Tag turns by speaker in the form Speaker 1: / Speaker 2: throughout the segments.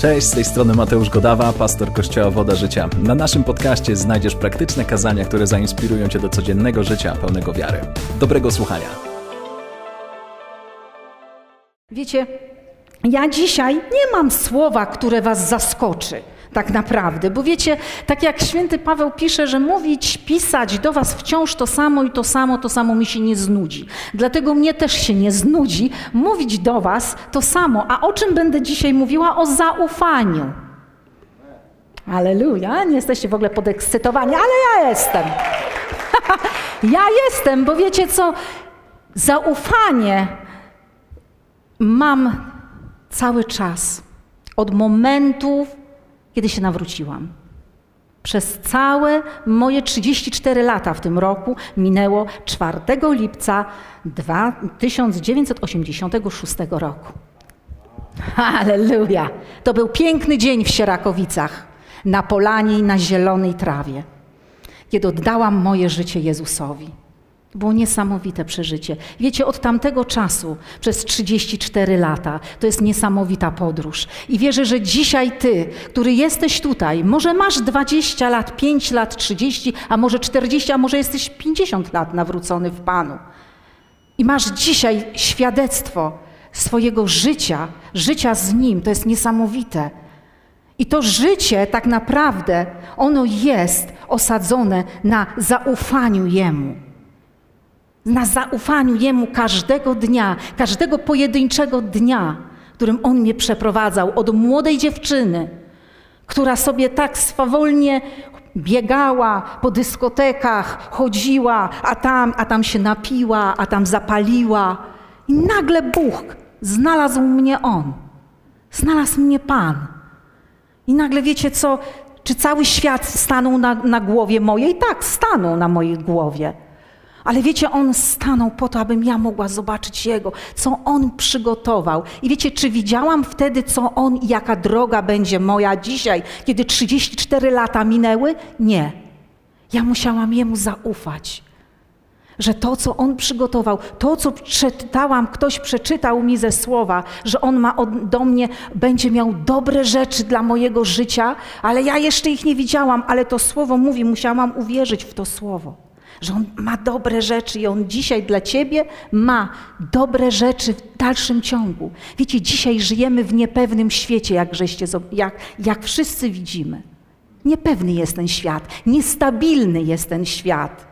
Speaker 1: Cześć, z tej strony Mateusz Godawa, pastor Kościoła Woda Życia. Na naszym podcaście znajdziesz praktyczne kazania, które zainspirują Cię do codziennego życia pełnego wiary. Dobrego słuchania.
Speaker 2: Wiecie, ja dzisiaj nie mam słowa, które was zaskoczy. Tak naprawdę, bo wiecie, tak jak święty Paweł pisze, że mówić, pisać do was wciąż to samo i to samo, to samo mi się nie znudzi. Dlatego mnie też się nie znudzi mówić do was to samo. A o czym będę dzisiaj mówiła? O zaufaniu. Aleluja, nie jesteście w ogóle podekscytowani, ale ja jestem. ja jestem, bo wiecie co? Zaufanie mam cały czas. Od momentu, kiedy się nawróciłam. Przez całe moje 34 lata w tym roku minęło 4 lipca 1986 roku. Halleluja! To był piękny dzień w Sierakowicach, na polanie i na zielonej trawie, kiedy oddałam moje życie Jezusowi. Było niesamowite przeżycie. Wiecie, od tamtego czasu, przez 34 lata, to jest niesamowita podróż. I wierzę, że dzisiaj ty, który jesteś tutaj, może masz 20 lat, 5 lat, 30, a może 40, a może jesteś 50 lat nawrócony w Panu. I masz dzisiaj świadectwo swojego życia, życia z Nim. To jest niesamowite. I to życie tak naprawdę, ono jest osadzone na zaufaniu Jemu na zaufaniu Jemu każdego dnia, każdego pojedynczego dnia, którym On mnie przeprowadzał, od młodej dziewczyny, która sobie tak swawolnie biegała po dyskotekach, chodziła, a tam, a tam się napiła, a tam zapaliła. I nagle Bóg znalazł mnie On. Znalazł mnie Pan. I nagle wiecie co? Czy cały świat stanął na, na głowie mojej? Tak, stanął na mojej głowie. Ale wiecie, On stanął po to, abym ja mogła zobaczyć Jego, co On przygotował. I wiecie, czy widziałam wtedy, co On i jaka droga będzie moja dzisiaj, kiedy 34 lata minęły? Nie. Ja musiałam Jemu zaufać. Że to, co On przygotował, to, co przeczytałam, ktoś przeczytał mi ze słowa, że On ma do mnie, będzie miał dobre rzeczy dla mojego życia, ale ja jeszcze ich nie widziałam, ale to słowo mówi, musiałam uwierzyć w to słowo że On ma dobre rzeczy i On dzisiaj dla Ciebie ma dobre rzeczy w dalszym ciągu. Wiecie, dzisiaj żyjemy w niepewnym świecie, jak, żeście, jak, jak wszyscy widzimy. Niepewny jest ten świat, niestabilny jest ten świat.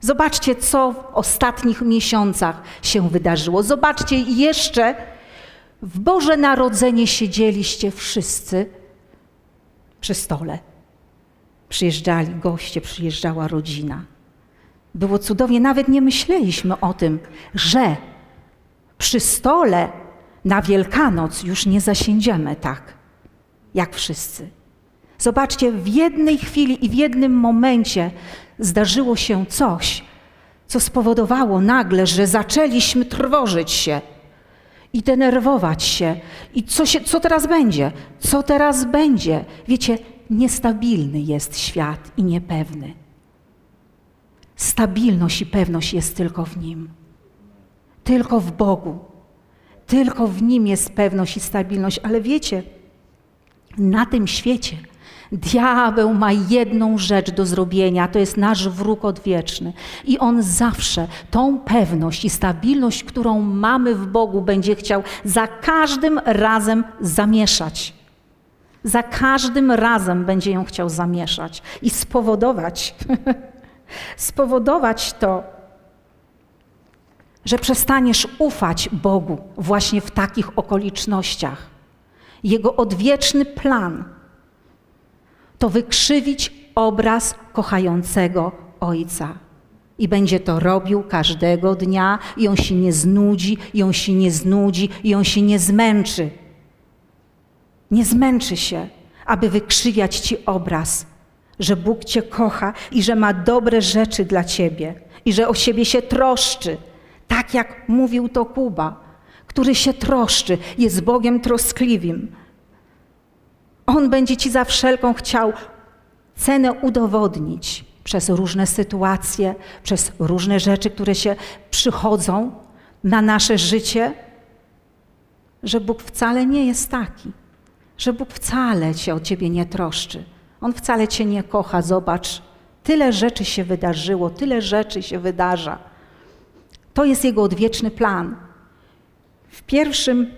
Speaker 2: Zobaczcie, co w ostatnich miesiącach się wydarzyło. Zobaczcie, jeszcze w Boże Narodzenie siedzieliście wszyscy przy stole. Przyjeżdżali goście, przyjeżdżała rodzina. Było cudownie, nawet nie myśleliśmy o tym, że przy stole na Wielkanoc już nie zasiędziemy tak, jak wszyscy. Zobaczcie, w jednej chwili i w jednym momencie zdarzyło się coś, co spowodowało nagle, że zaczęliśmy trwożyć się i denerwować się. I co, się, co teraz będzie? Co teraz będzie? Wiecie, niestabilny jest świat i niepewny. Stabilność i pewność jest tylko w Nim. Tylko w Bogu. Tylko w Nim jest pewność i stabilność. Ale wiecie, na tym świecie diabeł ma jedną rzecz do zrobienia, to jest nasz wróg odwieczny. I on zawsze tą pewność i stabilność, którą mamy w Bogu, będzie chciał za każdym razem zamieszać. Za każdym razem będzie ją chciał zamieszać i spowodować, spowodować to, że przestaniesz ufać Bogu właśnie w takich okolicznościach. Jego odwieczny plan to wykrzywić obraz kochającego Ojca. I będzie to robił każdego dnia, i on się nie znudzi, i on się nie znudzi, i on się nie zmęczy. Nie zmęczy się, aby wykrzywiać ci obraz że Bóg Cię kocha i że ma dobre rzeczy dla Ciebie i że o siebie się troszczy, tak jak mówił to Kuba, który się troszczy, jest Bogiem troskliwym. On będzie Ci za wszelką chciał cenę udowodnić przez różne sytuacje, przez różne rzeczy, które się przychodzą na nasze życie, że Bóg wcale nie jest taki, że Bóg wcale się o ciebie nie troszczy. On wcale cię nie kocha. Zobacz, tyle rzeczy się wydarzyło, tyle rzeczy się wydarza. To jest Jego odwieczny plan. W pierwszym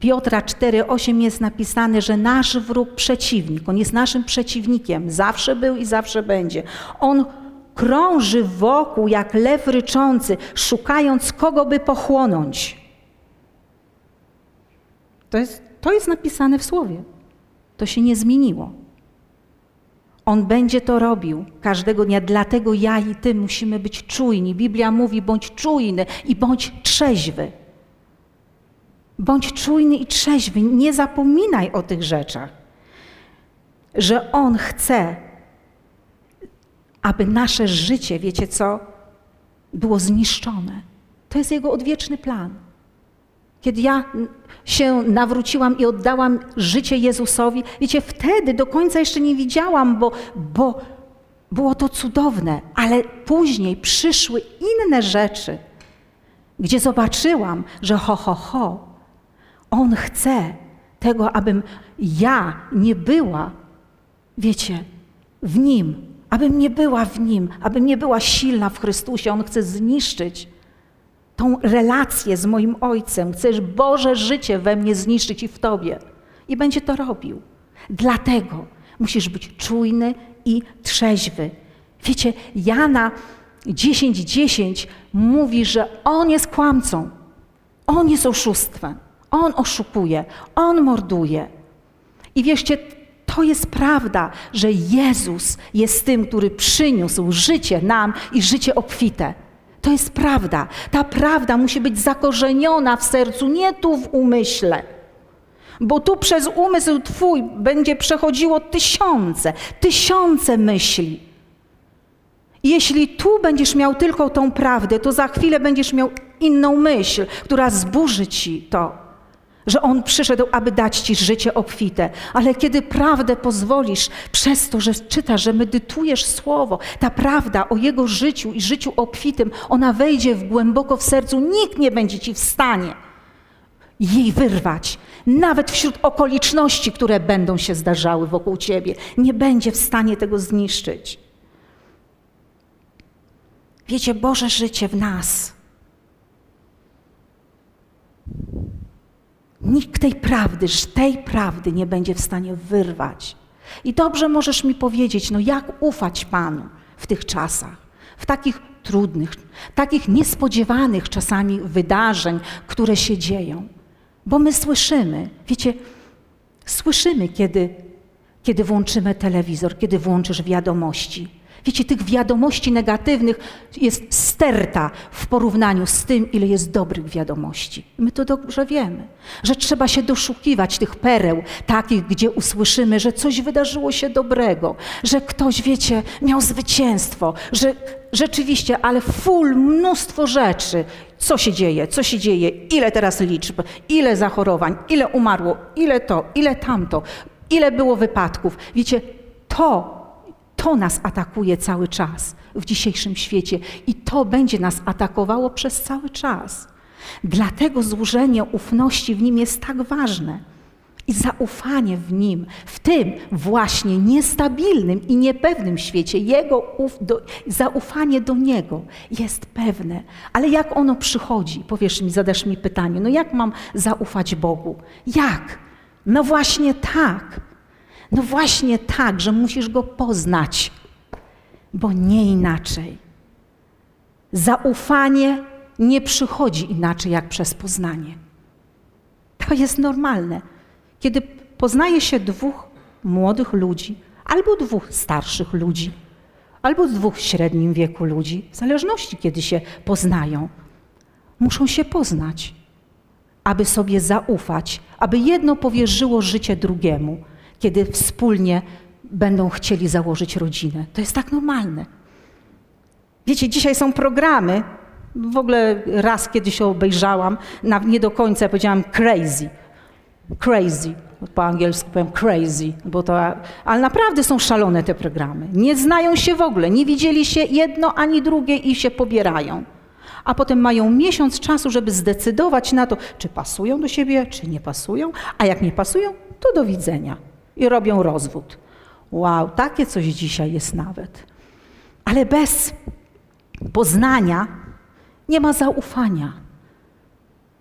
Speaker 2: Piotra 4:8 jest napisane, że nasz wróg przeciwnik, on jest naszym przeciwnikiem, zawsze był i zawsze będzie. On krąży wokół jak lew ryczący, szukając kogo by pochłonąć. To jest, to jest napisane w słowie. To się nie zmieniło. On będzie to robił każdego dnia, dlatego ja i ty musimy być czujni. Biblia mówi: bądź czujny i bądź trzeźwy. Bądź czujny i trzeźwy, nie zapominaj o tych rzeczach, że On chce, aby nasze życie, wiecie co, było zniszczone. To jest Jego odwieczny plan. Kiedy ja się nawróciłam i oddałam życie Jezusowi, wiecie, wtedy do końca jeszcze nie widziałam, bo, bo było to cudowne, ale później przyszły inne rzeczy, gdzie zobaczyłam, że ho, ho, ho, On chce tego, abym ja nie była, wiecie, w Nim, abym nie była w Nim, abym nie była silna w Chrystusie. On chce zniszczyć tą relację z moim Ojcem. Chcesz Boże życie we mnie zniszczyć i w Tobie. I będzie to robił. Dlatego musisz być czujny i trzeźwy. Wiecie, Jana 10:10 10 mówi, że On jest kłamcą. On jest oszustwem. On oszukuje. On morduje. I wierzcie, to jest prawda, że Jezus jest tym, który przyniósł życie nam i życie obfite. To jest prawda. Ta prawda musi być zakorzeniona w sercu, nie tu w umyśle. Bo tu przez umysł Twój będzie przechodziło tysiące, tysiące myśli. Jeśli tu będziesz miał tylko tą prawdę, to za chwilę będziesz miał inną myśl, która zburzy ci to że On przyszedł, aby dać Ci życie obfite. Ale kiedy prawdę pozwolisz, przez to, że czytasz, że medytujesz Słowo, ta prawda o Jego życiu i życiu obfitym, ona wejdzie w głęboko w sercu, nikt nie będzie Ci w stanie jej wyrwać. Nawet wśród okoliczności, które będą się zdarzały wokół Ciebie, nie będzie w stanie tego zniszczyć. Wiecie, Boże życie w nas Nikt tej prawdy, tej prawdy nie będzie w stanie wyrwać. I dobrze możesz mi powiedzieć, no jak ufać Panu w tych czasach, w takich trudnych, takich niespodziewanych czasami wydarzeń, które się dzieją. Bo my słyszymy, wiecie, słyszymy, kiedy, kiedy włączymy telewizor, kiedy włączysz wiadomości Wiecie, tych wiadomości negatywnych jest sterta w porównaniu z tym, ile jest dobrych wiadomości. My to dobrze wiemy, że trzeba się doszukiwać tych pereł, takich, gdzie usłyszymy, że coś wydarzyło się dobrego, że ktoś, wiecie, miał zwycięstwo, że rzeczywiście, ale full mnóstwo rzeczy. Co się dzieje, co się dzieje, ile teraz liczb, ile zachorowań, ile umarło, ile to, ile tamto, ile było wypadków. Wiecie, to to nas atakuje cały czas w dzisiejszym świecie i to będzie nas atakowało przez cały czas. Dlatego złożenie ufności w Nim jest tak ważne. I zaufanie w Nim, w tym właśnie niestabilnym i niepewnym świecie, Jego uf, do, zaufanie do Niego jest pewne. Ale jak ono przychodzi? Powiesz mi, zadasz mi pytanie, no jak mam zaufać Bogu? Jak? No właśnie tak no właśnie tak, że musisz go poznać, bo nie inaczej. Zaufanie nie przychodzi inaczej jak przez poznanie. To jest normalne. Kiedy poznaje się dwóch młodych ludzi, albo dwóch starszych ludzi, albo dwóch w średnim wieku ludzi, w zależności kiedy się poznają, muszą się poznać, aby sobie zaufać, aby jedno powierzyło życie drugiemu kiedy wspólnie będą chcieli założyć rodzinę. To jest tak normalne. Wiecie, dzisiaj są programy, w ogóle raz kiedyś obejrzałam, nie do końca powiedziałam crazy. Crazy. Po angielsku powiem crazy, bo to, ale naprawdę są szalone te programy. Nie znają się w ogóle, nie widzieli się jedno ani drugie i się pobierają. A potem mają miesiąc czasu, żeby zdecydować na to, czy pasują do siebie, czy nie pasują, a jak nie pasują, to do widzenia. I robią rozwód. Wow, takie coś dzisiaj jest nawet. Ale bez poznania nie ma zaufania.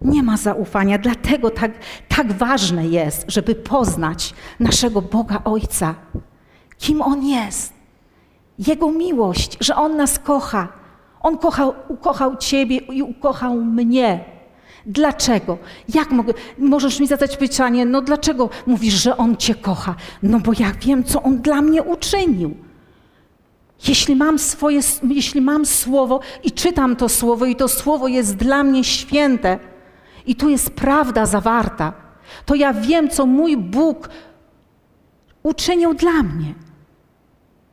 Speaker 2: Nie ma zaufania, dlatego tak, tak ważne jest, żeby poznać naszego Boga Ojca, kim On jest, Jego miłość, że On nas kocha. On kochał, ukochał Ciebie i ukochał mnie. Dlaczego? Jak mogę? Możesz mi zadać pytanie, no dlaczego mówisz, że On Cię kocha? No bo ja wiem, co On dla mnie uczynił. Jeśli mam, swoje, jeśli mam słowo i czytam to słowo, i to słowo jest dla mnie święte, i tu jest prawda zawarta, to ja wiem, co mój Bóg uczynił dla mnie.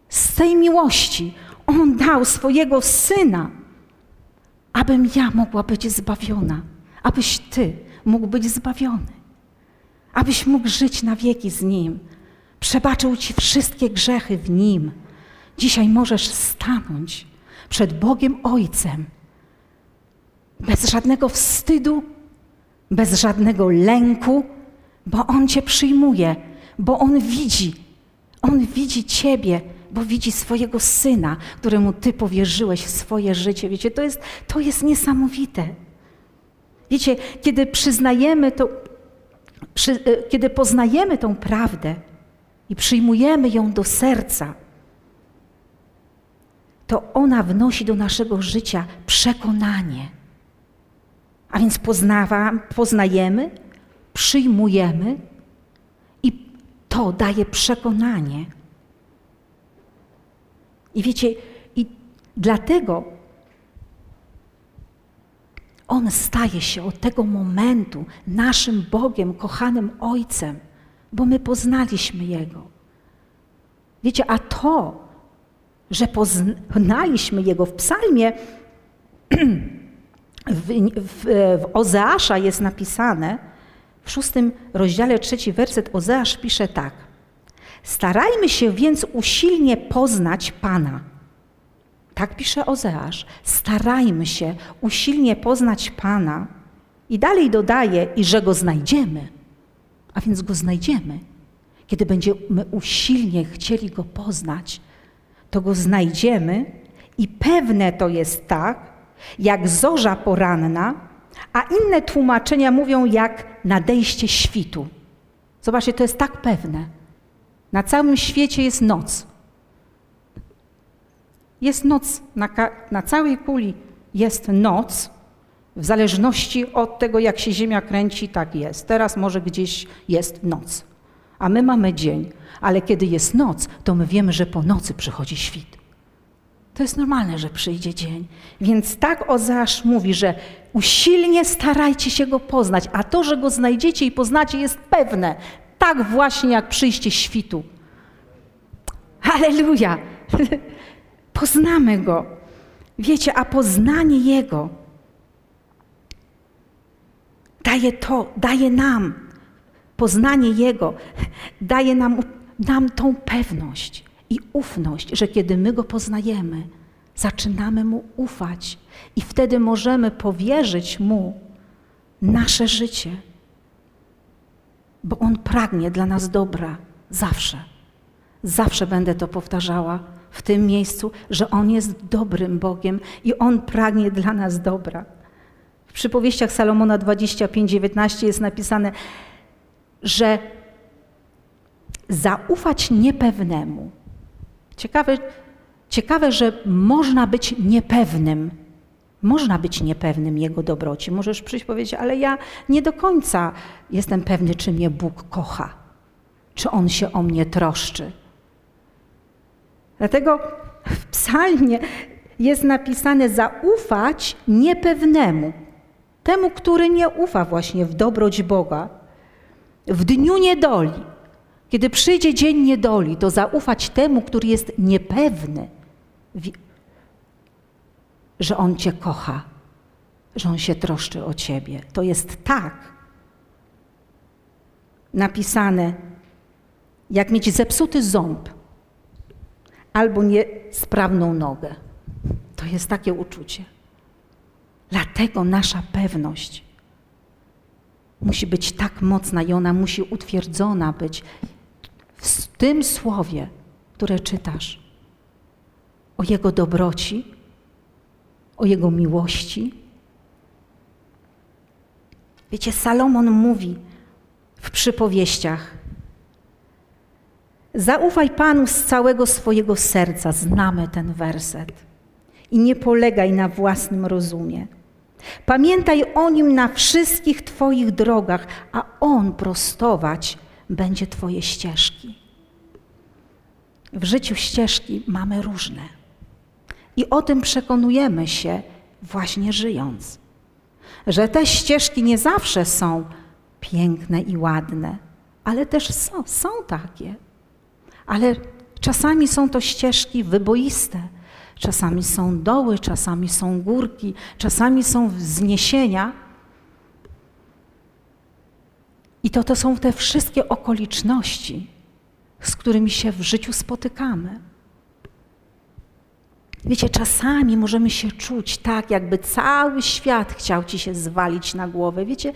Speaker 2: Z tej miłości On dał swojego syna, abym ja mogła być zbawiona, abyś ty mógł być zbawiony, abyś mógł żyć na wieki z Nim. Przebaczył ci wszystkie grzechy w Nim. Dzisiaj możesz stanąć przed Bogiem Ojcem bez żadnego wstydu, bez żadnego lęku, bo On Cię przyjmuje, bo On widzi. On widzi Ciebie, bo widzi swojego Syna, któremu Ty powierzyłeś swoje życie. Wiecie, to jest, to jest niesamowite. Wiecie, kiedy przyznajemy to, przy, e, kiedy poznajemy tą prawdę i przyjmujemy ją do serca, to ona wnosi do naszego życia przekonanie. A więc poznawa, poznajemy, przyjmujemy i to daje przekonanie. I wiecie, i dlatego on staje się od tego momentu naszym Bogiem, kochanym Ojcem, bo my poznaliśmy Jego. Wiecie, a to, że poznaliśmy Jego w psalmie, w, w, w Ozeasza jest napisane, w szóstym rozdziale trzeci werset Ozeasz pisze tak. Starajmy się więc usilnie poznać Pana. Tak pisze Ozeasz. Starajmy się usilnie poznać Pana. I dalej dodaje, i że Go znajdziemy. A więc Go znajdziemy. Kiedy będziemy usilnie chcieli Go poznać, to Go znajdziemy i pewne to jest tak, jak zorza poranna, a inne tłumaczenia mówią jak nadejście świtu. Zobaczcie, to jest tak pewne. Na całym świecie jest noc. Jest noc, na, na całej kuli jest noc, w zależności od tego, jak się Ziemia kręci, tak jest. Teraz może gdzieś jest noc, a my mamy dzień, ale kiedy jest noc, to my wiemy, że po nocy przychodzi świt. To jest normalne, że przyjdzie dzień. Więc tak Ozeasz mówi, że usilnie starajcie się go poznać, a to, że go znajdziecie i poznacie, jest pewne. Tak właśnie jak przyjście świtu. Halleluja! Poznamy go. Wiecie, a poznanie Jego daje to, daje nam, poznanie Jego daje nam, nam tą pewność i ufność, że kiedy my Go poznajemy, zaczynamy Mu ufać i wtedy możemy powierzyć Mu nasze życie, bo On pragnie dla nas dobra zawsze. Zawsze będę to powtarzała w tym miejscu, że On jest dobrym Bogiem i On pragnie dla nas dobra. W przypowieściach Salomona 25-19 jest napisane, że zaufać niepewnemu. Ciekawe, ciekawe, że można być niepewnym. Można być niepewnym Jego dobroci. Możesz przyjść powiedzieć, ale ja nie do końca jestem pewny, czy mnie Bóg kocha, czy On się o mnie troszczy. Dlatego w psalmie jest napisane zaufać niepewnemu, temu, który nie ufa właśnie w dobroć Boga, w dniu niedoli. Kiedy przyjdzie dzień niedoli, to zaufać temu, który jest niepewny, że On Cię kocha, że On się troszczy o Ciebie. To jest tak napisane, jak mieć zepsuty ząb albo niesprawną nogę. To jest takie uczucie. Dlatego nasza pewność musi być tak mocna i ona musi utwierdzona być w tym słowie, które czytasz. O Jego dobroci, o Jego miłości. Wiecie, Salomon mówi w przypowieściach: Zaufaj Panu z całego swojego serca, znamy ten werset, i nie polegaj na własnym rozumie. Pamiętaj o nim na wszystkich Twoich drogach, a on prostować będzie Twoje ścieżki. W życiu ścieżki mamy różne. I o tym przekonujemy się właśnie żyjąc. Że te ścieżki nie zawsze są piękne i ładne, ale też są, są takie. Ale czasami są to ścieżki wyboiste, czasami są doły, czasami są górki, czasami są wzniesienia. I to, to są te wszystkie okoliczności, z którymi się w życiu spotykamy. Wiecie, czasami możemy się czuć tak, jakby cały świat chciał ci się zwalić na głowę. Wiecie,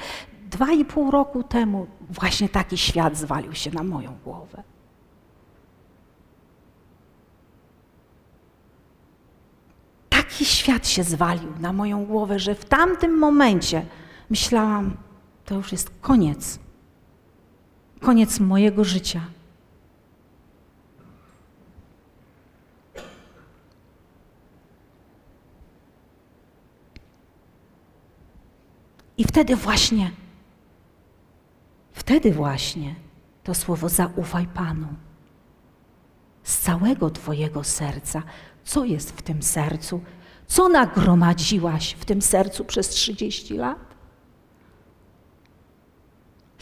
Speaker 2: dwa i pół roku temu właśnie taki świat zwalił się na moją głowę. Taki świat się zwalił na moją głowę, że w tamtym momencie myślałam, to już jest koniec. Koniec mojego życia. I wtedy właśnie, wtedy właśnie to słowo zaufaj Panu. Z całego Twojego serca. Co jest w tym sercu? Co nagromadziłaś w tym sercu przez 30 lat?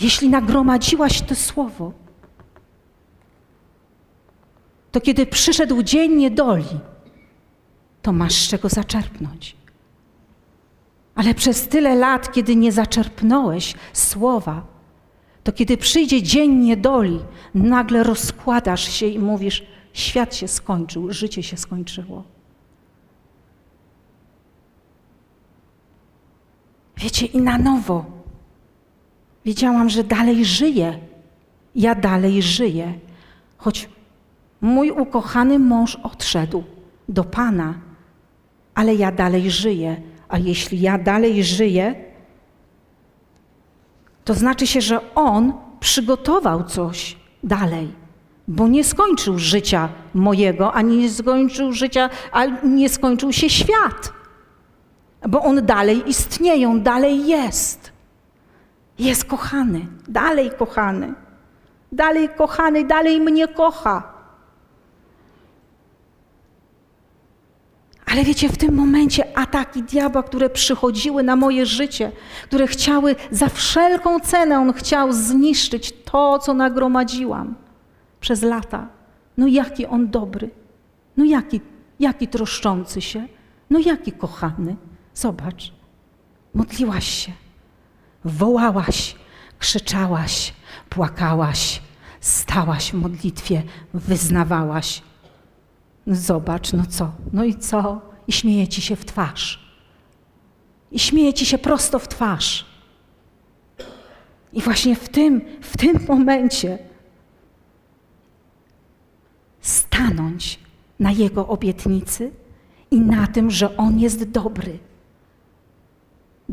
Speaker 2: Jeśli nagromadziłaś to słowo, to kiedy przyszedł dzień niedoli, to masz z czego zaczerpnąć. Ale przez tyle lat, kiedy nie zaczerpnąłeś słowa, to kiedy przyjdzie dzień niedoli, nagle rozkładasz się i mówisz: Świat się skończył, życie się skończyło. Wiecie, i na nowo. Wiedziałam, że dalej żyję. Ja dalej żyję, choć mój ukochany mąż odszedł do Pana, ale ja dalej żyję. A jeśli ja dalej żyję, to znaczy się, że On przygotował coś dalej, bo nie skończył życia mojego, ani nie skończył życia, a nie skończył się świat, bo On dalej istnieje, On dalej jest. Jest kochany, dalej kochany, dalej kochany, dalej mnie kocha. Ale wiecie, w tym momencie ataki diabła, które przychodziły na moje życie, które chciały za wszelką cenę, on chciał zniszczyć to, co nagromadziłam przez lata. No jaki on dobry, no jaki, jaki troszczący się, no jaki kochany. Zobacz, modliłaś się, wołałaś, krzyczałaś, płakałaś, stałaś w modlitwie, wyznawałaś Zobacz, no co? No i co? I śmieje ci się w twarz. I śmieje ci się prosto w twarz. I właśnie w tym, w tym momencie stanąć na Jego obietnicy i na tym, że On jest dobry.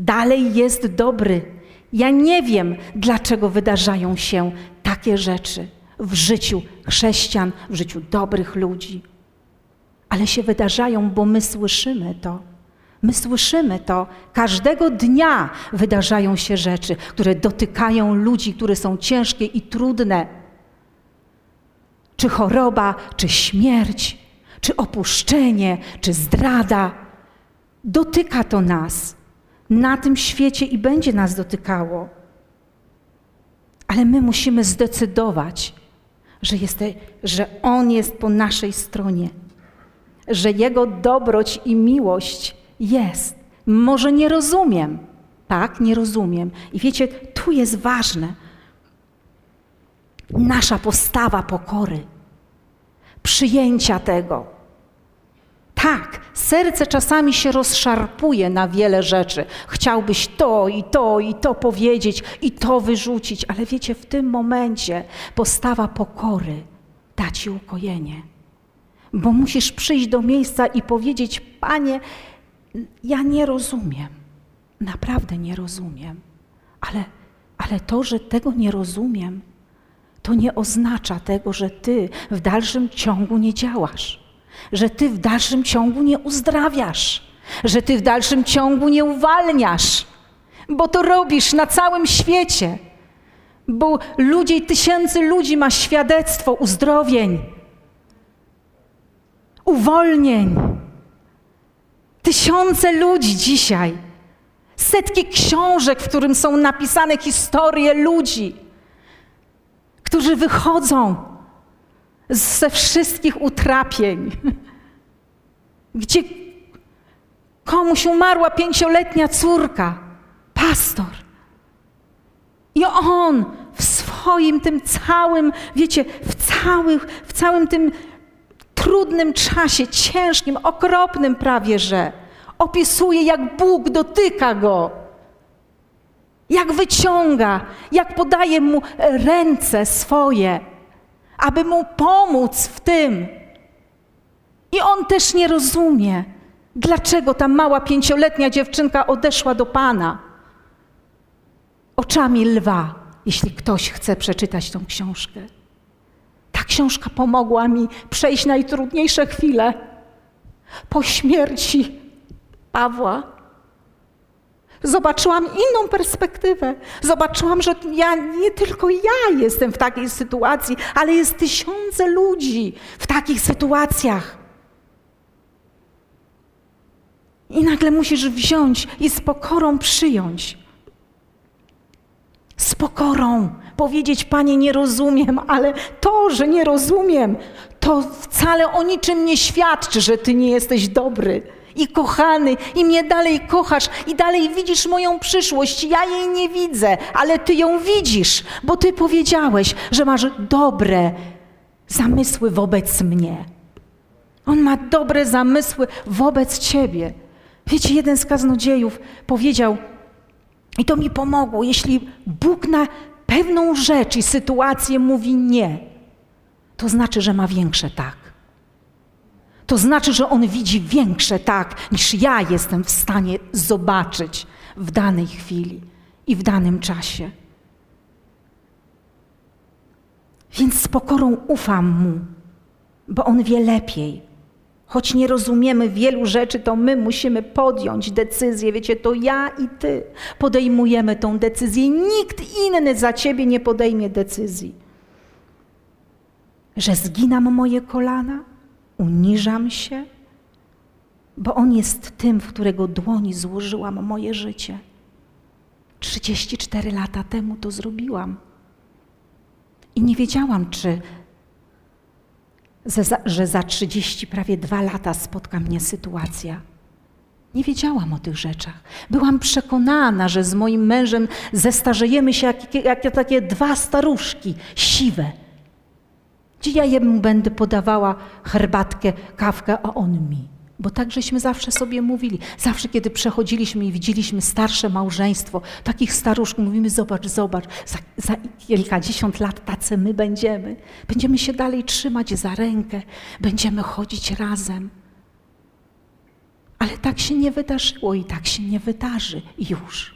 Speaker 2: Dalej jest dobry. Ja nie wiem, dlaczego wydarzają się takie rzeczy w życiu chrześcijan, w życiu dobrych ludzi ale się wydarzają, bo my słyszymy to. My słyszymy to. Każdego dnia wydarzają się rzeczy, które dotykają ludzi, które są ciężkie i trudne. Czy choroba, czy śmierć, czy opuszczenie, czy zdrada. Dotyka to nas na tym świecie i będzie nas dotykało. Ale my musimy zdecydować, że, jest, że On jest po naszej stronie że Jego dobroć i miłość jest. Może nie rozumiem, tak, nie rozumiem. I wiecie, tu jest ważne nasza postawa pokory, przyjęcia tego. Tak, serce czasami się rozszarpuje na wiele rzeczy. Chciałbyś to i to i to powiedzieć i to wyrzucić, ale wiecie, w tym momencie postawa pokory da ci ukojenie. Bo musisz przyjść do miejsca i powiedzieć: Panie, ja nie rozumiem, naprawdę nie rozumiem, ale, ale to, że tego nie rozumiem, to nie oznacza tego, że ty w dalszym ciągu nie działasz, że ty w dalszym ciągu nie uzdrawiasz, że ty w dalszym ciągu nie uwalniasz, bo to robisz na całym świecie. Bo ludzie, tysięcy ludzi ma świadectwo uzdrowień, uwolnień. Tysiące ludzi dzisiaj, setki książek, w którym są napisane historie ludzi którzy wychodzą ze wszystkich utrapień, gdzie komuś umarła pięcioletnia córka, pastor. I on w swoim tym całym, wiecie, w, całych, w całym tym trudnym czasie, ciężkim, okropnym prawie, że opisuje, jak Bóg dotyka go jak wyciąga, jak podaje mu ręce swoje, aby mu pomóc w tym. I on też nie rozumie, dlaczego ta mała pięcioletnia dziewczynka odeszła do Pana. Oczami lwa, jeśli ktoś chce przeczytać tą książkę. Ta książka pomogła mi przejść najtrudniejsze chwile po śmierci Pawła Zobaczyłam inną perspektywę. Zobaczyłam, że ja nie tylko ja jestem w takiej sytuacji, ale jest tysiące ludzi w takich sytuacjach. I nagle musisz wziąć i z pokorą przyjąć. Z pokorą powiedzieć, Panie, nie rozumiem, ale to, że nie rozumiem, to wcale o niczym nie świadczy, że Ty nie jesteś dobry i kochany, i mnie dalej kochasz, i dalej widzisz moją przyszłość. Ja jej nie widzę, ale Ty ją widzisz, bo Ty powiedziałeś, że masz dobre zamysły wobec mnie. On ma dobre zamysły wobec Ciebie. Wiecie, jeden z kaznodziejów powiedział, i to mi pomogło, jeśli Bóg na pewną rzecz i sytuację mówi nie, to znaczy, że ma większe tak to znaczy, że on widzi większe tak, niż ja jestem w stanie zobaczyć w danej chwili i w danym czasie. Więc z pokorą ufam mu, bo on wie lepiej. Choć nie rozumiemy wielu rzeczy, to my musimy podjąć decyzję. Wiecie, to ja i ty podejmujemy tą decyzję. Nikt inny za ciebie nie podejmie decyzji. Że zginam moje kolana, uniżam się, bo On jest tym, w którego dłoni złożyłam moje życie. 34 lata temu to zrobiłam. I nie wiedziałam, czy, że za 30, prawie dwa lata spotka mnie sytuacja. Nie wiedziałam o tych rzeczach. Byłam przekonana, że z moim mężem zestarzejemy się jak, jak takie dwa staruszki, siwe, gdzie ja jemu będę podawała herbatkę, kawkę, a on mi. Bo tak żeśmy zawsze sobie mówili. Zawsze, kiedy przechodziliśmy i widzieliśmy starsze małżeństwo, takich staruszków, mówimy: Zobacz, zobacz, za, za kilkadziesiąt lat tacy my będziemy. Będziemy się dalej trzymać za rękę, będziemy chodzić razem. Ale tak się nie wydarzyło i tak się nie wydarzy już.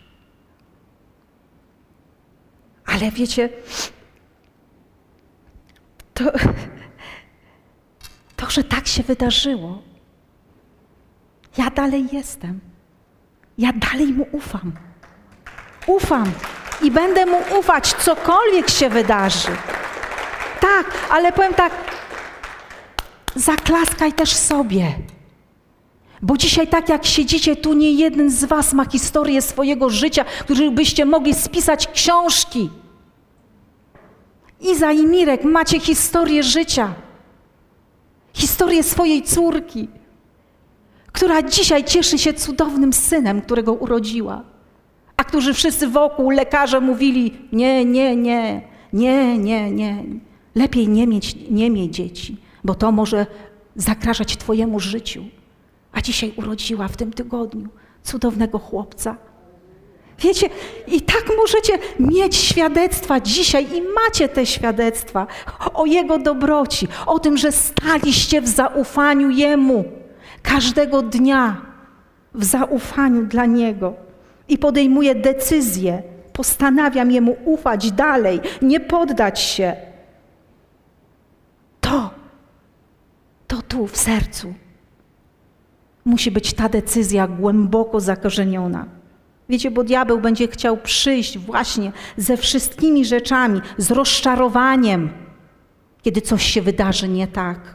Speaker 2: Ale wiecie, to, to, że tak się wydarzyło, ja dalej jestem. Ja dalej mu ufam. Ufam i będę mu ufać, cokolwiek się wydarzy. Tak, ale powiem tak, zaklaskaj też sobie. Bo dzisiaj, tak jak siedzicie tu, nie jeden z Was ma historię swojego życia, których byście mogli spisać książki. Iza i Mirek, macie historię życia. Historię swojej córki, która dzisiaj cieszy się cudownym synem, którego urodziła. A którzy wszyscy wokół lekarze mówili: Nie, nie, nie, nie, nie, nie. Lepiej nie mieć, nie mieć dzieci, bo to może zagrażać Twojemu życiu. a dzisiaj urodziła w tym tygodniu cudownego chłopca. Wiecie, i tak możecie mieć świadectwa dzisiaj i macie te świadectwa o Jego dobroci, o tym, że staliście w zaufaniu Jemu każdego dnia, w zaufaniu dla Niego i podejmuję decyzję, postanawiam Jemu ufać dalej, nie poddać się. To, to tu w sercu musi być ta decyzja głęboko zakorzeniona. Wiecie, bo diabeł będzie chciał przyjść właśnie ze wszystkimi rzeczami, z rozczarowaniem, kiedy coś się wydarzy nie tak.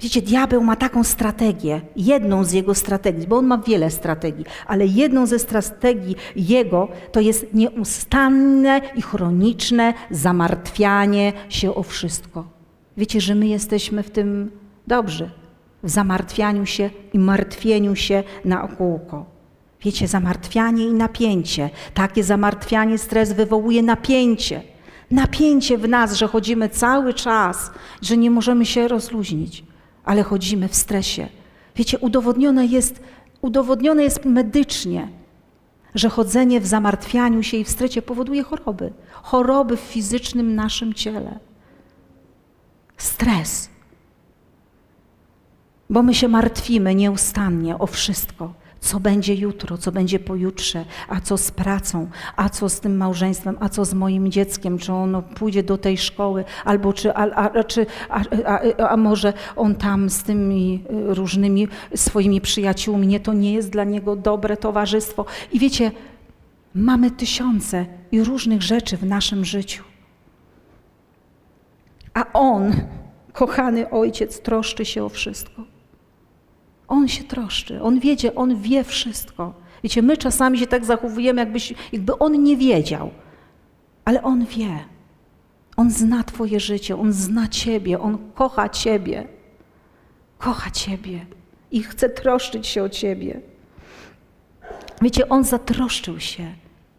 Speaker 2: Wiecie, diabeł ma taką strategię, jedną z jego strategii, bo on ma wiele strategii, ale jedną ze strategii jego to jest nieustanne i chroniczne zamartwianie się o wszystko. Wiecie, że my jesteśmy w tym dobrzy, w zamartwianiu się i martwieniu się na kółko. Wiecie, zamartwianie i napięcie. Takie zamartwianie, stres wywołuje napięcie. Napięcie w nas, że chodzimy cały czas, że nie możemy się rozluźnić, ale chodzimy w stresie. Wiecie, udowodnione jest, udowodnione jest medycznie, że chodzenie w zamartwianiu się i w stresie powoduje choroby. Choroby w fizycznym naszym ciele. Stres bo my się martwimy nieustannie o wszystko. Co będzie jutro, co będzie pojutrze, a co z pracą, a co z tym małżeństwem, a co z moim dzieckiem, czy ono pójdzie do tej szkoły, albo czy, a, a, czy, a, a, a może on tam z tymi y, różnymi swoimi przyjaciółmi, nie, to nie jest dla niego dobre towarzystwo. I wiecie, mamy tysiące i różnych rzeczy w naszym życiu. A on, kochany ojciec, troszczy się o wszystko. On się troszczy, on wiedzie, on wie wszystko. Wiecie, my czasami się tak zachowujemy, jakbyś, jakby on nie wiedział, ale on wie. On zna Twoje życie, on zna Ciebie, on kocha Ciebie. Kocha Ciebie i chce troszczyć się o Ciebie. Wiecie, on zatroszczył się.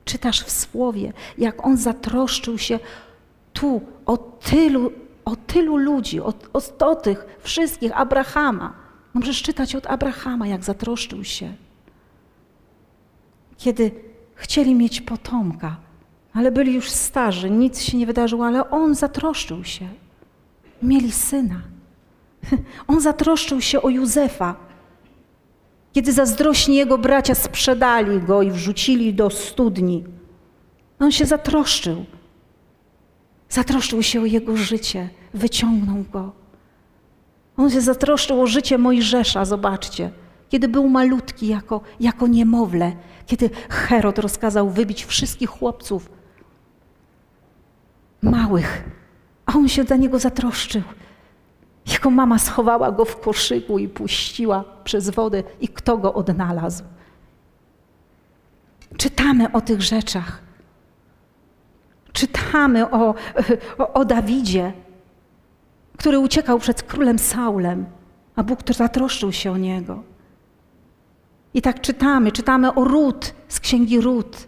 Speaker 2: Czytasz w słowie, jak on zatroszczył się tu o tylu, o tylu ludzi, o, o, o tych wszystkich, Abrahama. Możesz czytać od Abrahama, jak zatroszczył się. Kiedy chcieli mieć potomka, ale byli już starzy, nic się nie wydarzyło, ale on zatroszczył się. Mieli syna. On zatroszczył się o Józefa. Kiedy zazdrośni jego bracia sprzedali go i wrzucili do studni, on się zatroszczył. Zatroszczył się o jego życie, wyciągnął go. On się zatroszczył o życie Mojżesza, zobaczcie. Kiedy był malutki jako, jako niemowlę, kiedy Herod rozkazał wybić wszystkich chłopców małych, a on się za niego zatroszczył. Jego mama schowała go w koszyku i puściła przez wodę. I kto go odnalazł? Czytamy o tych rzeczach. Czytamy o, o, o Dawidzie, który uciekał przed królem Saulem, a Bóg zatroszczył się o niego. I tak czytamy, czytamy o Rut z księgi Rut,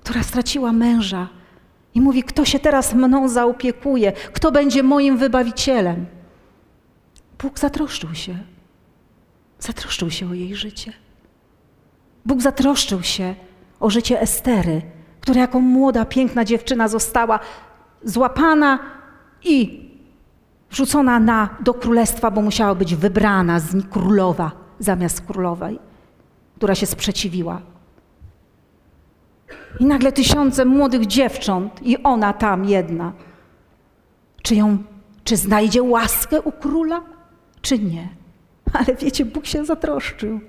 Speaker 2: która straciła męża i mówi: Kto się teraz mną zaopiekuje? Kto będzie moim wybawicielem? Bóg zatroszczył się. Zatroszczył się o jej życie. Bóg zatroszczył się o życie Estery, która jako młoda, piękna dziewczyna została złapana i wrzucona na, do królestwa, bo musiała być wybrana z królowa zamiast królowej, która się sprzeciwiła. I nagle tysiące młodych dziewcząt i ona tam jedna. Czy ją, czy znajdzie łaskę u króla, czy nie? Ale wiecie, Bóg się zatroszczył.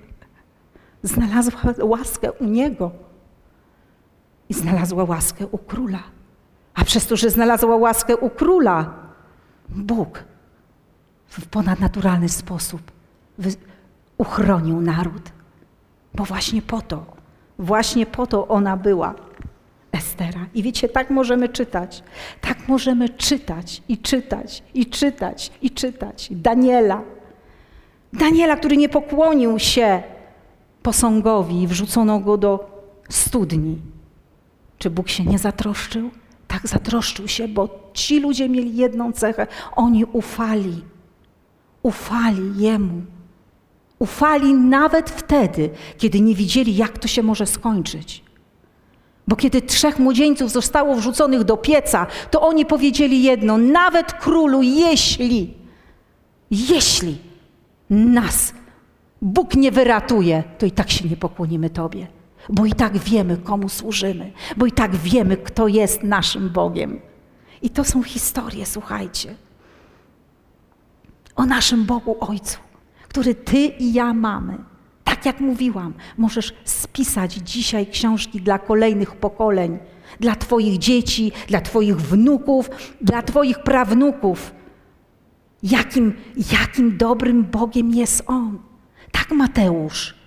Speaker 2: Znalazła łaskę u niego i znalazła łaskę u króla. A przez to, że znalazła łaskę u króla, Bóg w ponadnaturalny sposób uchronił naród. Bo właśnie po to, właśnie po to ona była, Estera. I wiecie, tak możemy czytać. Tak możemy czytać i czytać i czytać i czytać. Daniela. Daniela, który nie pokłonił się posągowi wrzucono go do studni. Czy Bóg się nie zatroszczył? Tak zatroszczył się, bo ci ludzie mieli jedną cechę. Oni ufali. Ufali Jemu. Ufali nawet wtedy, kiedy nie widzieli, jak to się może skończyć. Bo kiedy trzech młodzieńców zostało wrzuconych do pieca, to oni powiedzieli jedno: nawet królu, jeśli, jeśli nas Bóg nie wyratuje, to i tak się nie pokłonimy Tobie. Bo i tak wiemy, komu służymy, bo i tak wiemy, kto jest naszym Bogiem. I to są historie, słuchajcie, o naszym Bogu Ojcu, który Ty i ja mamy. Tak jak mówiłam, możesz spisać dzisiaj książki dla kolejnych pokoleń, dla Twoich dzieci, dla Twoich wnuków, dla Twoich prawnuków. Jakim, jakim dobrym Bogiem jest On. Tak, Mateusz.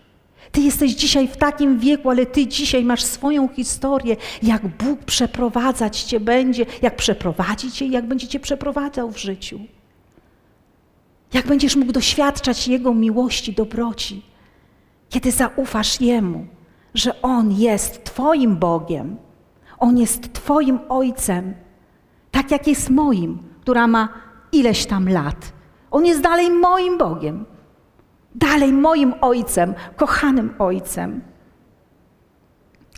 Speaker 2: Ty jesteś dzisiaj w takim wieku, ale ty dzisiaj masz swoją historię, jak Bóg przeprowadzać cię będzie, jak przeprowadzi cię i jak będzie cię przeprowadzał w życiu. Jak będziesz mógł doświadczać Jego miłości, dobroci, kiedy zaufasz Jemu, że On jest Twoim Bogiem, On jest Twoim Ojcem, tak jak jest moim, która ma ileś tam lat. On jest dalej moim Bogiem dalej moim ojcem, kochanym ojcem.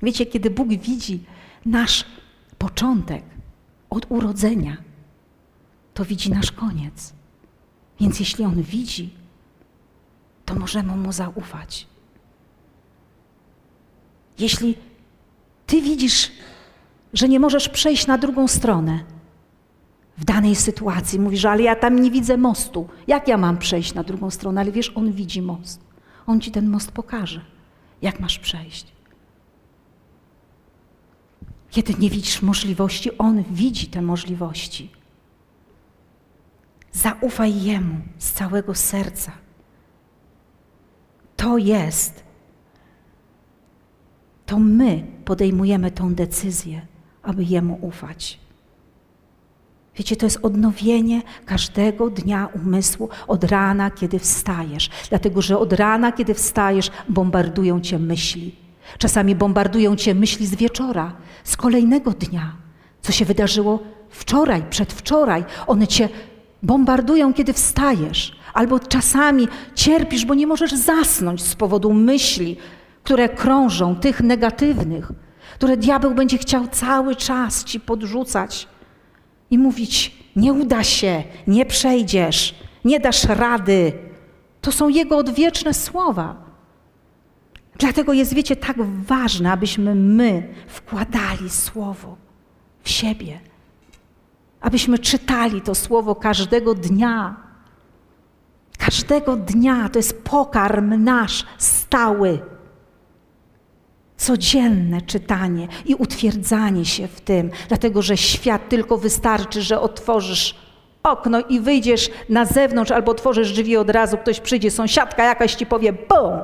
Speaker 2: Wiecie, kiedy Bóg widzi nasz początek od urodzenia, to widzi nasz koniec. Więc jeśli On widzi, to możemy Mu zaufać. Jeśli Ty widzisz, że nie możesz przejść na drugą stronę, w danej sytuacji. Mówisz, ale ja tam nie widzę mostu. Jak ja mam przejść na drugą stronę? Ale wiesz, on widzi most. On ci ten most pokaże, jak masz przejść. Kiedy nie widzisz możliwości, on widzi te możliwości. Zaufaj Jemu z całego serca. To jest. To my podejmujemy tą decyzję, aby Jemu ufać. Wiecie, to jest odnowienie każdego dnia umysłu od rana, kiedy wstajesz. Dlatego, że od rana, kiedy wstajesz, bombardują cię myśli. Czasami bombardują cię myśli z wieczora, z kolejnego dnia. Co się wydarzyło wczoraj, przedwczoraj. One cię bombardują, kiedy wstajesz. Albo czasami cierpisz, bo nie możesz zasnąć z powodu myśli, które krążą, tych negatywnych, które diabeł będzie chciał cały czas ci podrzucać i mówić: Nie uda się, nie przejdziesz, nie dasz rady. To są Jego odwieczne słowa. Dlatego jest, wiecie, tak ważne, abyśmy my wkładali słowo w siebie. Abyśmy czytali to słowo każdego dnia. Każdego dnia to jest pokarm nasz stały codzienne czytanie i utwierdzanie się w tym, dlatego że świat tylko wystarczy, że otworzysz okno i wyjdziesz na zewnątrz albo otworzysz drzwi od razu, ktoś przyjdzie, sąsiadka jakaś ci powie bum!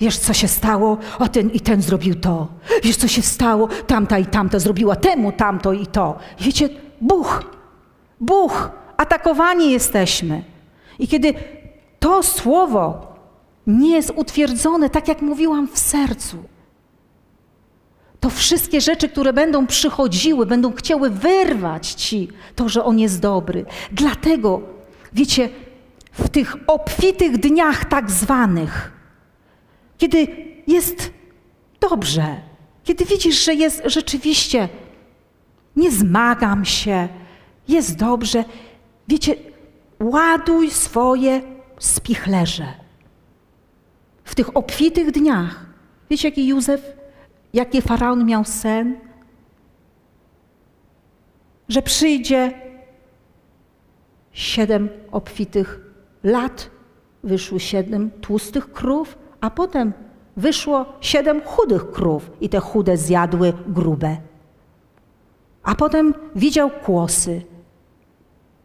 Speaker 2: Wiesz, co się stało? O, ten i ten zrobił to. Wiesz, co się stało? Tamta i tamta zrobiła temu, tamto i to. wiecie, Bóg, Bóg, atakowani jesteśmy. I kiedy to słowo nie jest utwierdzone, tak jak mówiłam, w sercu, to wszystkie rzeczy, które będą przychodziły, będą chciały wyrwać ci to, że On jest dobry. Dlatego, wiecie, w tych obfitych dniach tak zwanych, kiedy jest dobrze, kiedy widzisz, że jest rzeczywiście, nie zmagam się, jest dobrze, wiecie, ładuj swoje spichlerze. W tych obfitych dniach, wiecie, jaki Józef Jaki faraon miał sen? Że przyjdzie siedem obfitych lat, wyszły siedem tłustych krów, a potem wyszło siedem chudych krów i te chude zjadły grube. A potem widział kłosy.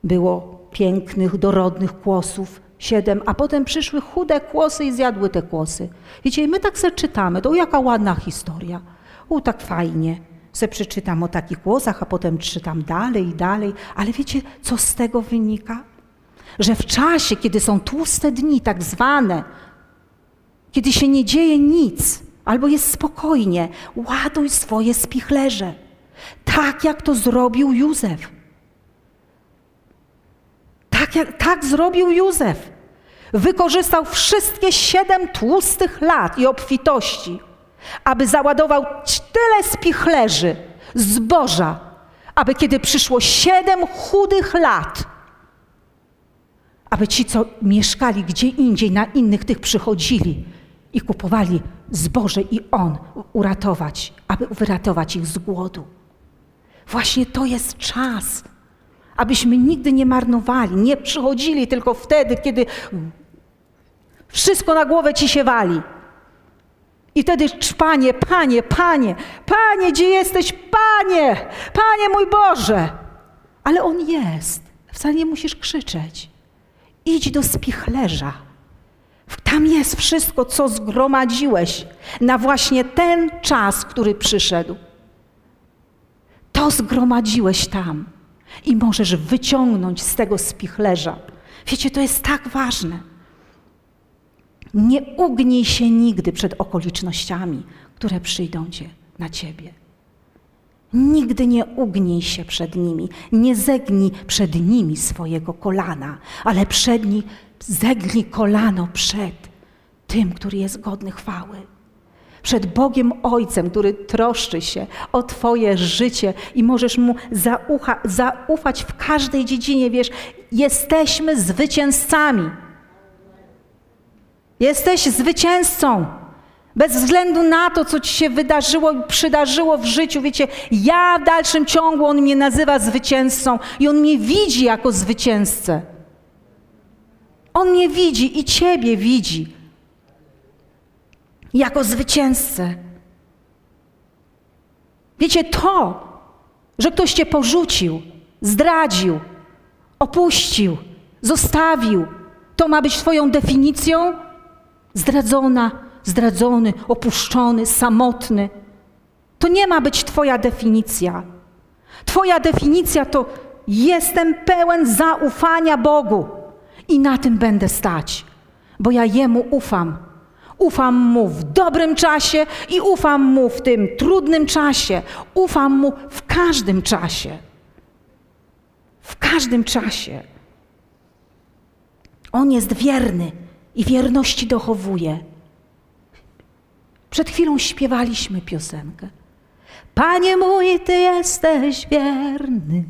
Speaker 2: Było pięknych, dorodnych kłosów, siedem, a potem przyszły chude kłosy i zjadły te kłosy. Wiecie, my tak se czytamy, to jaka ładna historia. U, tak fajnie. Se przeczytam o takich kłosach, a potem czytam dalej i dalej. Ale wiecie, co z tego wynika? Że w czasie, kiedy są tłuste dni, tak zwane, kiedy się nie dzieje nic, albo jest spokojnie, ładuj swoje spichlerze. Tak jak to zrobił Józef. Tak, jak, tak zrobił Józef. Wykorzystał wszystkie siedem tłustych lat i obfitości, aby załadował tyle spichlerzy, zboża, aby kiedy przyszło siedem chudych lat, aby ci, co mieszkali gdzie indziej, na innych tych przychodzili i kupowali zboże i on uratować, aby wyratować ich z głodu. Właśnie to jest czas, abyśmy nigdy nie marnowali, nie przychodzili tylko wtedy, kiedy wszystko na głowę ci się wali. I wtedy panie, panie, panie, panie, gdzie jesteś, panie, panie mój Boże. Ale on jest. Wcale nie musisz krzyczeć. Idź do spichlerza. Tam jest wszystko, co zgromadziłeś na właśnie ten czas, który przyszedł. To zgromadziłeś tam i możesz wyciągnąć z tego spichlerza. Wiecie, to jest tak ważne. Nie ugnij się nigdy przed okolicznościami, które przyjdą cię, na ciebie. Nigdy nie ugnij się przed nimi, nie zegnij przed nimi swojego kolana, ale przed nich zegnij kolano przed tym, który jest godny chwały. Przed Bogiem Ojcem, który troszczy się o Twoje życie i możesz Mu zaufać w każdej dziedzinie. Wiesz, jesteśmy zwycięzcami. Jesteś zwycięzcą. Bez względu na to, co ci się wydarzyło i przydarzyło w życiu, wiecie, ja w dalszym ciągu on mnie nazywa zwycięzcą i on mnie widzi jako zwycięzcę. On mnie widzi i ciebie widzi jako zwycięzcę. Wiecie, to, że ktoś cię porzucił, zdradził, opuścił, zostawił, to ma być Twoją definicją? Zdradzona, zdradzony, opuszczony, samotny. To nie ma być Twoja definicja. Twoja definicja to jestem pełen zaufania Bogu i na tym będę stać, bo ja Jemu ufam. Ufam Mu w dobrym czasie i ufam Mu w tym trudnym czasie. Ufam Mu w każdym czasie. W każdym czasie. On jest wierny i wierności dochowuje. Przed chwilą śpiewaliśmy piosenkę. Panie mój, Ty jesteś wierny.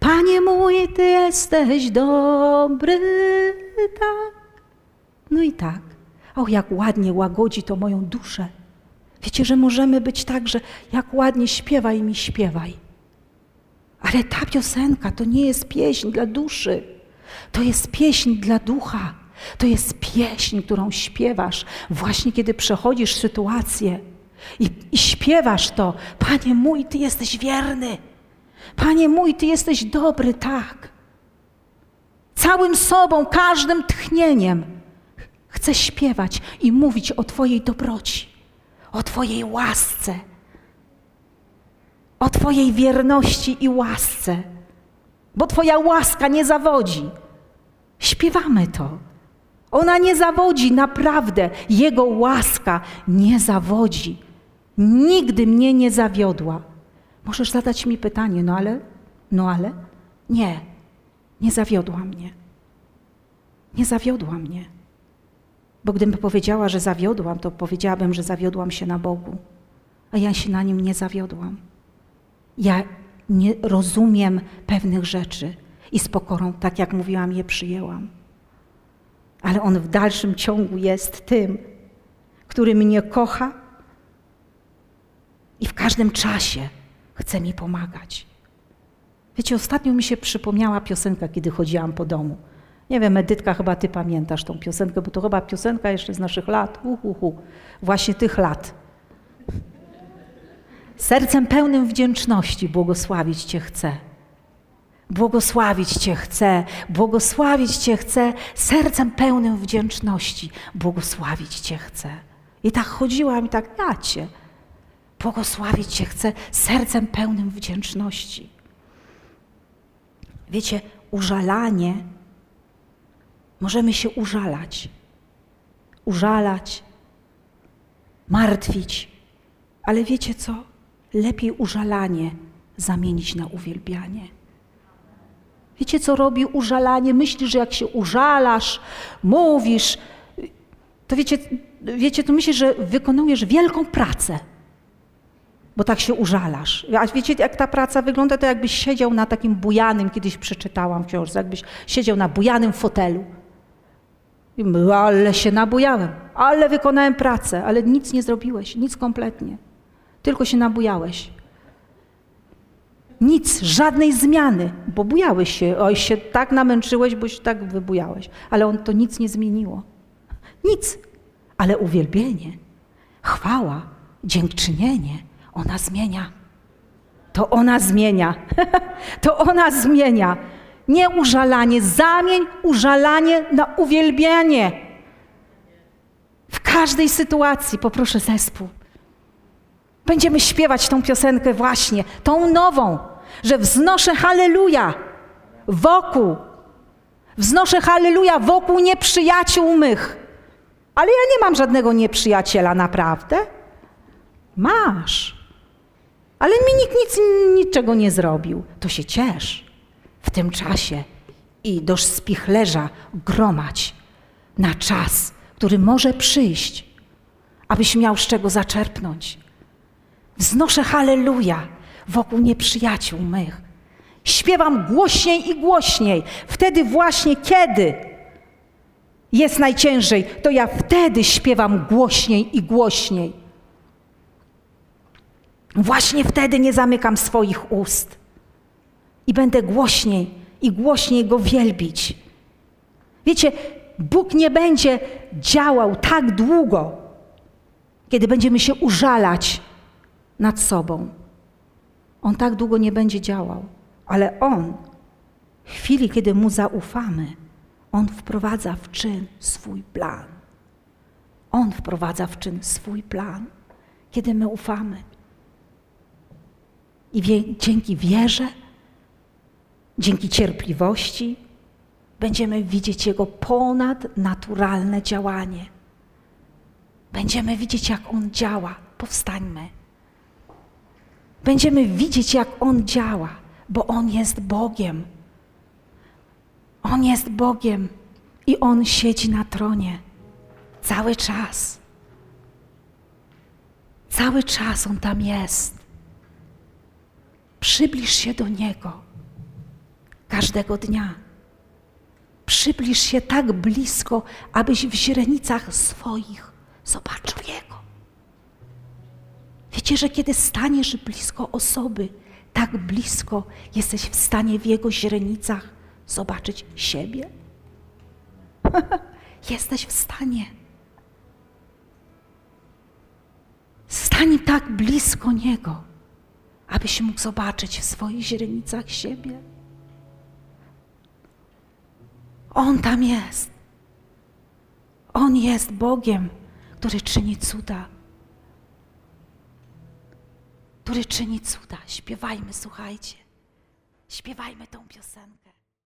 Speaker 2: Panie mój, Ty jesteś dobry. Tak. No i tak. Och, jak ładnie łagodzi to moją duszę. Wiecie, że możemy być tak, że jak ładnie śpiewaj mi, śpiewaj. Ale ta piosenka to nie jest pieśń dla duszy, to jest pieśń dla ducha. To jest pieśń, którą śpiewasz właśnie kiedy przechodzisz sytuację i, i śpiewasz to. Panie mój, Ty jesteś wierny. Panie mój, Ty jesteś dobry, tak. Całym sobą, każdym tchnieniem chcę śpiewać i mówić o Twojej dobroci, o Twojej łasce, o Twojej wierności i łasce, bo Twoja łaska nie zawodzi. Śpiewamy to. Ona nie zawodzi, naprawdę. Jego łaska nie zawodzi. Nigdy mnie nie zawiodła. Możesz zadać mi pytanie, no ale, no ale? Nie, nie zawiodła mnie. Nie zawiodła mnie. Bo gdybym powiedziała, że zawiodłam, to powiedziałabym, że zawiodłam się na Bogu. A ja się na nim nie zawiodłam. Ja nie rozumiem pewnych rzeczy i z pokorą, tak jak mówiłam, je przyjęłam. Ale On w dalszym ciągu jest tym, który mnie kocha i w każdym czasie chce mi pomagać. Wiecie, ostatnio mi się przypomniała piosenka, kiedy chodziłam po domu. Nie wiem, Edytka, chyba ty pamiętasz tą piosenkę, bo to chyba piosenka jeszcze z naszych lat. Uhuhu. Właśnie tych lat. Sercem pełnym wdzięczności błogosławić Cię chcę. Błogosławić Cię chcę, błogosławić Cię chcę, sercem pełnym wdzięczności błogosławić Cię chcę. I tak chodziłam i tak, ja Cię, błogosławić Cię chcę, sercem pełnym wdzięczności. Wiecie, użalanie, możemy się użalać, użalać, martwić, ale wiecie co? lepiej użalanie zamienić na uwielbianie. Wiecie, co robi użalanie? Myślisz, że jak się użalasz, mówisz, to wiecie, wiecie, to myślisz, że wykonujesz wielką pracę, bo tak się użalasz. A wiecie, jak ta praca wygląda, to jakbyś siedział na takim bujanym, kiedyś przeczytałam w książce, jakbyś siedział na bujanym fotelu. I my, ale się nabujałem, ale wykonałem pracę, ale nic nie zrobiłeś, nic kompletnie. Tylko się nabujałeś. Nic, żadnej zmiany, bo bujałeś się, oj się tak namęczyłeś, boś tak wybujałeś, ale on to nic nie zmieniło. Nic, ale uwielbienie, chwała, dziękczynienie, ona zmienia. To ona zmienia. to ona zmienia. Nie użalanie, zamień użalanie na uwielbianie. W każdej sytuacji poproszę zespół. Będziemy śpiewać tą piosenkę właśnie, tą nową, że wznoszę halleluja wokół. Wznoszę halleluja wokół nieprzyjaciół mych. Ale ja nie mam żadnego nieprzyjaciela, naprawdę. Masz. Ale mi nikt nic, niczego nie zrobił. To się ciesz w tym czasie i do spichlerza gromać na czas, który może przyjść, abyś miał z czego zaczerpnąć. Wznoszę halleluja wokół nieprzyjaciół mych. Śpiewam głośniej i głośniej. Wtedy właśnie, kiedy jest najciężej, to ja wtedy śpiewam głośniej i głośniej. Właśnie wtedy nie zamykam swoich ust i będę głośniej i głośniej Go wielbić. Wiecie, Bóg nie będzie działał tak długo, kiedy będziemy się użalać nad sobą. On tak długo nie będzie działał, ale On, w chwili, kiedy Mu zaufamy, On wprowadza w czyn swój plan. On wprowadza w czyn swój plan, kiedy my ufamy. I wie, dzięki wierze, dzięki cierpliwości będziemy widzieć Jego ponadnaturalne działanie. Będziemy widzieć, jak On działa. Powstańmy. Będziemy widzieć, jak On działa, bo On jest Bogiem. On jest Bogiem i On siedzi na tronie cały czas. Cały czas On tam jest. Przybliż się do Niego każdego dnia. Przybliż się tak blisko, abyś w źrenicach swoich zobaczył Jego. Wiecie, że kiedy staniesz blisko osoby, tak blisko jesteś w stanie w Jego źrenicach zobaczyć siebie? jesteś w stanie. Stań tak blisko Niego, abyś mógł zobaczyć w swoich źrenicach siebie. On tam jest. On jest Bogiem, który czyni cuda. Który czyni cuda. Śpiewajmy, słuchajcie. Śpiewajmy tą piosenkę.